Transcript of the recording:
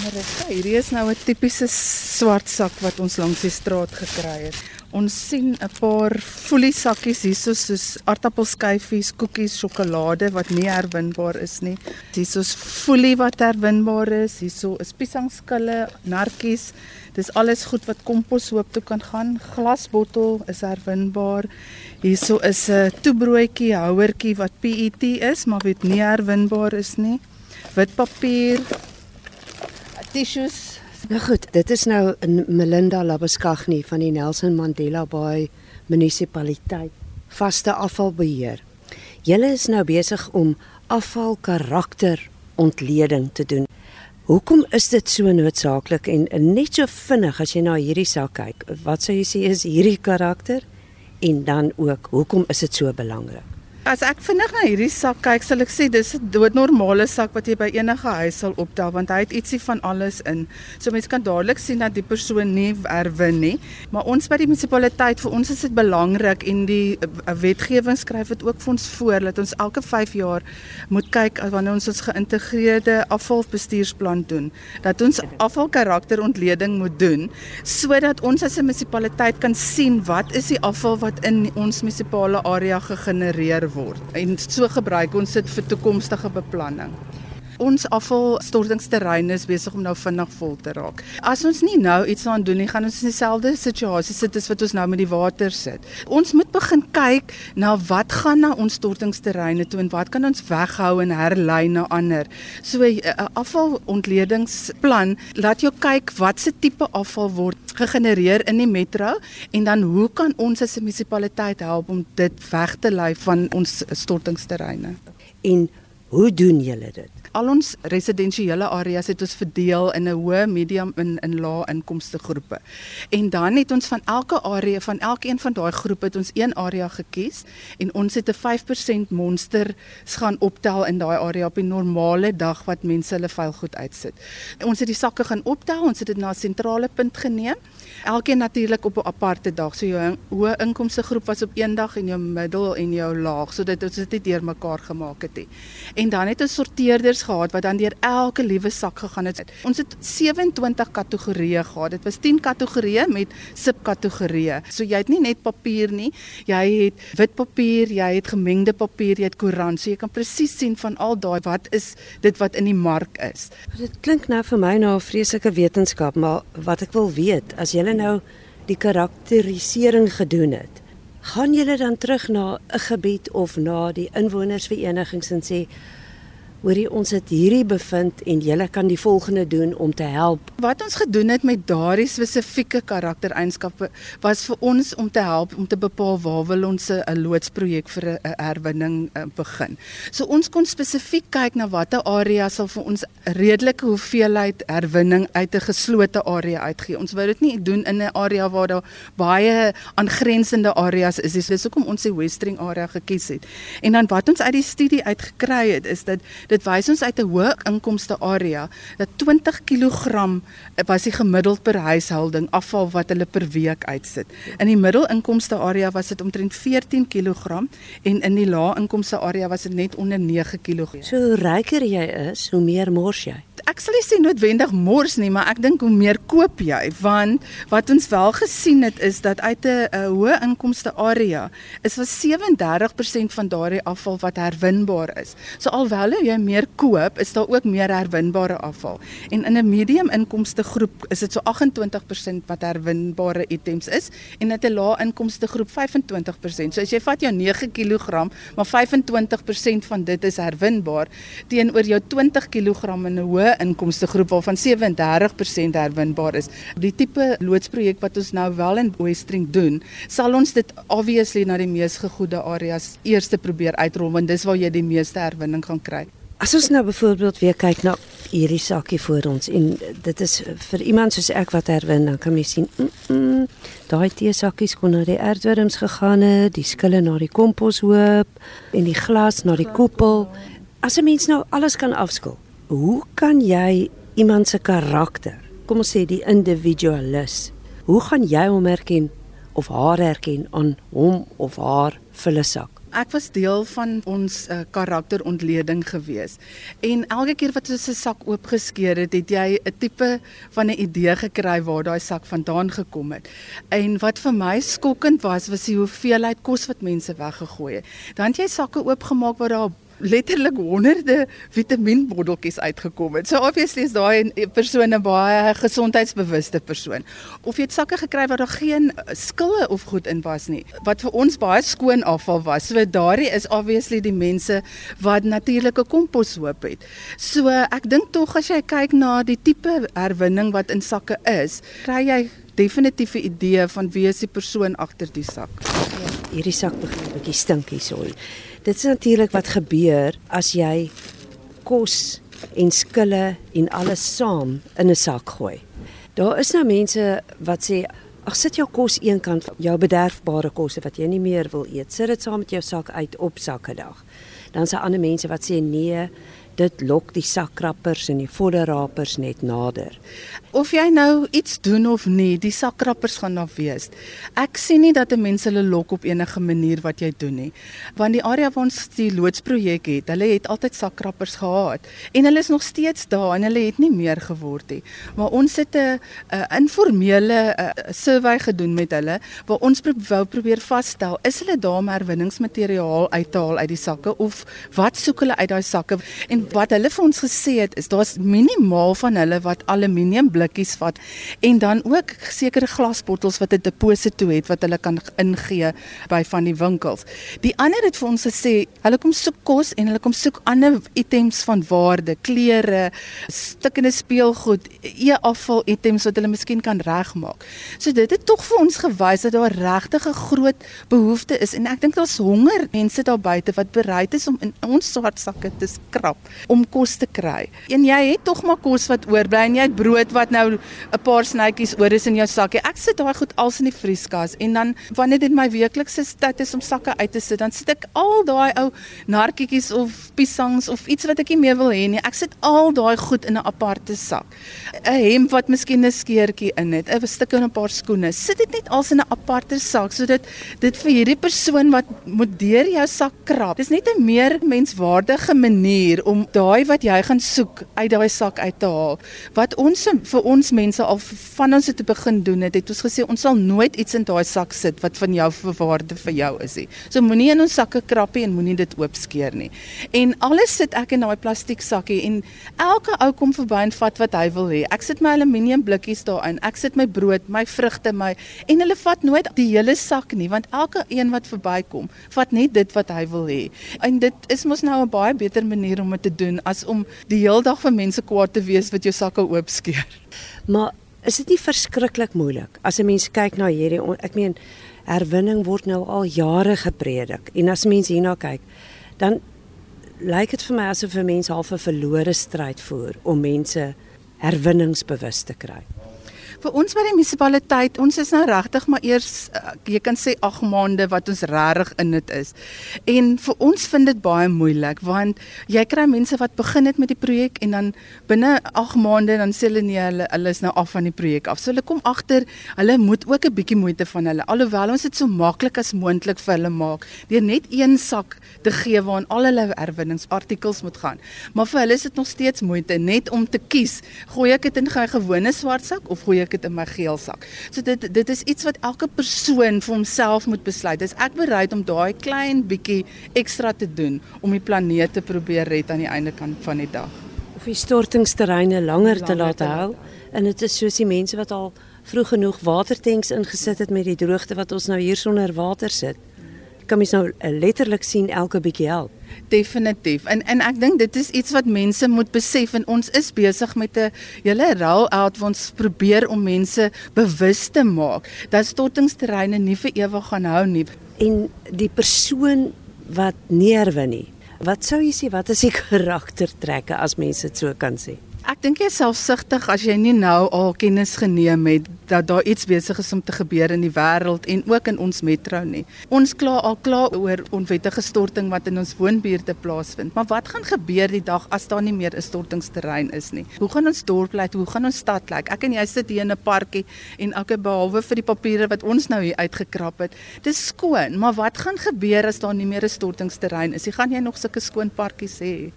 Marissa, hierdie is nou 'n tipiese swart sak wat ons langs die straat gekry het. Ons sien 'n paar folie sakkies hierso soos aartappelskyfies, koekies, sjokolade wat nie herwinbaar is nie. Hierso's folie wat herwinbaar is. Hierso is piesangskille, nartjies. Dis alles goed wat kompos hoop toe kan gaan. Glasbottel is herwinbaar. Hierso is 'n toebroodjie houertjie wat PET is, maar wat nie herwinbaar is nie. Wit papier, tissues. Nou goed, dit is nou in Melinda Labeskagni van die Nelson Mandela Bay munisipaliteit vaste afvalbeheer. Julle is nou besig om afvalkarakter ontleding te doen. Hoekom is dit so noodsaaklik en, net so vinnig as jy na hierdie saak kyk? Wat sou jy sê is hierdie karakter en dan ook hoekom is dit so belangrik? As ek vinnig na hierdie sak kyk, sal ek sê dis 'n doodnormale sak wat jy by enige huis sal optel want hy het ietsie van alles in. So mense kan dadelik sien dat die persoon nie erwin nie, maar ons by die munisipaliteit vir ons is dit belangrik en die uh, wetgewing skryf dit ook vir ons voor dat ons elke 5 jaar moet kyk wanneer ons ons geïntegreerde afvalbestuursplan doen, dat ons afvalkarakterontleding moet doen sodat ons as 'n munisipaliteit kan sien wat is die afval wat in ons munisipale area gegenereer word. En so gebruik ons dit vir toekomstige beplanning ons afvalstortingsterrein is besig om nou vinnig vol te raak. As ons nie nou iets aan doen nie, gaan ons in dieselfde situasie sit as wat ons nou met die water sit. Ons moet begin kyk na wat gaan na ons stortingsterreine toe en wat kan ons weghou en herlei na ander. So 'n afvalontlediingsplan laat jou kyk watse tipe afval word gegenereer in die metro en dan hoe kan ons as 'n munisipaliteit help om dit weg te lei van ons stortingsterreine? En hoe doen julle dit? al ons residensiële areas het ons verdeel in 'n hoë, medium en in lae inkomste groepe. En dan het ons van elke area van elkeen van daai groepe het ons een area gekies en ons het 'n 5% monster gaan optel in daai area op 'n normale dag wat mense hulle vuil goed uitsit. Ons het die sakke gaan optel, ons het dit na 'n sentrale punt geneem. Elkeen natuurlik op 'n aparte dag. So jou hoë inkomste groep was op een dag en jou middel en jou laag sodat ons dit nie deurmekaar gemaak het nie. En dan het ons sorteerders gehad wat dan deur elke liewe sak gegaan het. Ons het 27 kategorieë gehad. Dit was 10 kategorieë met subkategorieë. So jy het nie net papier nie, jy het wit papier, jy het gemengde papier, jy het koerant. So jy kan presies sien van al daai wat is dit wat in die mark is. Dit klink nou vir my na 'n vreeslike wetenskap, maar wat ek wil weet, as jy nou die karakterisering gedoen het, gaan jy dan terug na 'n gebied of na die inwonersverenigings en sê hoorie ons het hierdie bevind en julle kan die volgende doen om te help. Wat ons gedoen het met daardie spesifieke karaktereienskappe was vir ons om te help om te bepaal waar wil ons 'n loodsprojek vir 'n herwinning uh, begin. So ons kon spesifiek kyk na watter area sal vir ons redelike hoeveelheid herwinning uit 'n geslote area uitgee. Ons wou dit nie doen in 'n area waar daar baie aangrensende areas is. Dis hoekom ons die Westering area gekies het. En dan wat ons uit die studie uitgekry het is dat Dit wys ons uit 'n hoë inkomste area dat 20 kg was die gemiddeld per huishouding afval wat hulle per week uitsit. In die middelinkomste area was dit omtrent 14 kg en in die lae inkomste area was dit net onder 9 kg. So hoe ryker jy is, hoe meer mors jy ek sal nie sê noodwendig mors nie, maar ek dink hoe meer koop jy want wat ons wel gesien het is dat uit 'n hoë inkomste area is was 37% van daardie afval wat herwinbaar is. So alhoewel jy meer koop, is daar ook meer herwinbare afval. En in 'n medium inkomste groep is dit so 28% wat herwinbare items is en in 'n lae inkomste groep 25%. So as jy vat jou 9 kg, maar 25% van dit is herwinbaar teenoor jou 20 kg in 'n hoë inkomste groep waarvan 37% herwinbaar is. Die tipe loodsprojek wat ons nou wel in Westring doen, sal ons dit obviously na die mees gegoede areas eers probeer uitrol want dis waar jy die meeste herwinning gaan kry. As ons nou byvoorbeeld weer kyk na hierdie sakkie voor ons en dit is vir iemand soos ek wat herwin, dan kan jy sien, mm, mm, daai teesakkies kon na die aardwurms gegaan het, die skille na die komposhoop en die glas na die koepel. As 'n mens nou alles kan afskil, hoe kan jy iemand se karakter, kom ons sê die individualis, hoe gaan jy hom herken of haar herken aan hom of haar vullesak? Ek was deel van ons uh, karakterontleding gewees. En elke keer wat ons 'n sak oopgeskeur het, het jy 'n tipe van 'n idee gekry waar daai sak vandaan gekom het. En wat vir my skokkend was, was die hoeveelheid kos wat mense weggegooi het. Dan het jy sakke oopgemaak waar daar letterlik honderde vitamienbotteltjies uitgekom het. So obviously is daai persoon 'n baie gesondheidsbewuste persoon. Of jy het sakke gekry waar daar geen skille of goed in was nie, wat vir ons baie skoon afval was. So daardie is obviously die mense wat natuurlike kompos hoop het. So ek dink tog as jy kyk na die tipe herwinning wat in sakke is, kry jy definitief 'n idee van wie is die persoon agter die sak. Ja, hierdie sak begin 'n bietjie stink hierso. Dit is natuurlik wat gebeur as jy kos en skille en alles saam in 'n sak gooi. Daar is nou mense wat sê ag sit jou kos eenkant jou bederfbare kosse wat jy nie meer wil eet. Sit dit saam met jou sak uit op sakkedag. Dan is daar ander mense wat sê nee, dit lok die sakkrappers en die vodderrapers net nader. Of jy nou iets doen of nie, die sakkrappers gaan daar wees. Ek sien nie dat 'n mens hulle lok op enige manier wat jy doen nie. Want die area waar ons die loodsprojek het, hulle het altyd sakkrappers gehad en hulle is nog steeds daar en hulle het nie meer geword nie. Maar ons het 'n informele survey gedoen met hulle waar ons wou probeer vasstel, is hulle daar om herwinningsmateriaal uit te haal uit die sakke of wat soek hulle uit daai sakke? En wat hulle vir ons gesê het is daar's minimaal van hulle wat aluminium blikkies vat en dan ook sekere glasbottels wat 'n deposito het wat hulle kan ingee by van die winkels. Die ander het vir ons gesê hulle kom soek kos en hulle kom soek ander items van waarde, klere, stukkende speelgoed, e-afval items wat hulle miskien kan regmaak. So dit het tog vir ons gewys dat daar regtig 'n groot behoefte is en ek dink daar's honger mense daar buite wat bereid is om in ons swart sakke te skrap om kos te kry. En jy het tog maar kos wat oorbly en jy het brood wat nou 'n paar snytjies oor is in jou sakkie. Ek sit daai goed als in die vrieskas en dan wanneer dit my weeklikse tyd is om sakke uit te sit, dan sit ek al daai ou narkietjies of piesangs of iets wat ek nie meer wil hê nie. Ek sit al daai goed in 'n aparte sak. 'n Hemp wat miskien 'n skeertjie in het, 'n stuk en 'n paar skoene. Sit dit net als in 'n aparte sak sodat dit vir hierdie persoon wat moet deur jou sak krap. Dis net 'n meer menswaardige manier om daai wat jy gaan soek uit daai sak uit te haal. Wat ons vir ons mense al van ons te begin doen het, het ons gesê ons sal nooit iets in daai sak sit wat van jou verwaarde vir jou is nie. So moenie in ons sakke krappie en moenie dit oopskeer nie. En alles sit ek in daai plastiek sakkie en elke ou kom verby en vat wat hy wil hê. Ek sit my aluminium blikkies daarin. Ek sit my brood, my vrugte, my en hulle vat nooit die hele sak nie want elke een wat verbykom, vat net dit wat hy wil hê. En dit is mos nou 'n baie beter manier om te doen as om die hele dag vir mense kwaad te wees wat jou sakke oopskeer. Maar is dit nie verskriklik moeilik? As 'n mens kyk na hierdie ek meen herwinning word nou al jare gepredik. En as mense hierna kyk dan lyk dit vir my asof 'n mens half 'n verlore stryd voer om mense herwinningsbewus te kry vir ons by die munisipaliteit, ons is nou regtig maar eers uh, jy kan sê 8 maande wat ons regtig in dit is. En vir ons vind dit baie moeilik want jy kry mense wat begin het met die projek en dan binne 8 maande dan sê hulle nee, hulle hulle is nou af van die projek af. So hulle kom agter, hulle moet ook 'n bietjie moeite van hulle alhoewel ons dit so maklik as moontlik vir hulle maak deur net een sak te gee waarin al hulle herwinningsartikels moet gaan. Maar vir hulle is dit nog steeds moeite net om te kies, gooi ek dit in 'n gewone swart sak of gooi ek ek dit in my geel sak. So dit dit is iets wat elke persoon vir homself moet besluit. Is ek bereid om daai klein bietjie ekstra te doen om die planeet te probeer red aan die einde kant van die dag? Of die stortingsterreine langer te laat hou en dit is soos die mense wat al vroeg genoeg watertanks ingesit het met die droogte wat ons nou hier sonder water sit. Kan mens nou letterlik sien elke bietjie help. Definitief. En en ek dink dit is iets wat mense moet besef en ons is besig met 'n hele roll out wat ons probeer om mense bewus te maak dat stortingsterreine nie vir ewig gaan hou nie. En die persoon wat neerwin nie. Wat sou jy sê wat is die karaktertrekke as mense dit so kan sê? Ek dink jy selfsugtig as jy nie nou al kennis geneem het dat daar iets besig is om te gebeur in die wêreld en ook in ons metro nie. Ons kla al klaar oor onwettige storting wat in ons woonbuurte plaasvind. Maar wat gaan gebeur die dag as daar nie meer 'n stortingsterrein is nie? Hoe gaan ons dorp lyk? Hoe gaan ons stad lyk? Ek en jy sit hier in 'n parkie en elke behalwe vir die papiere wat ons nou hier uitgekrap het, dis skoon, maar wat gaan gebeur as daar nie meer 'n stortingsterrein is? Jy gaan jy nog sulke skoon parkies hê?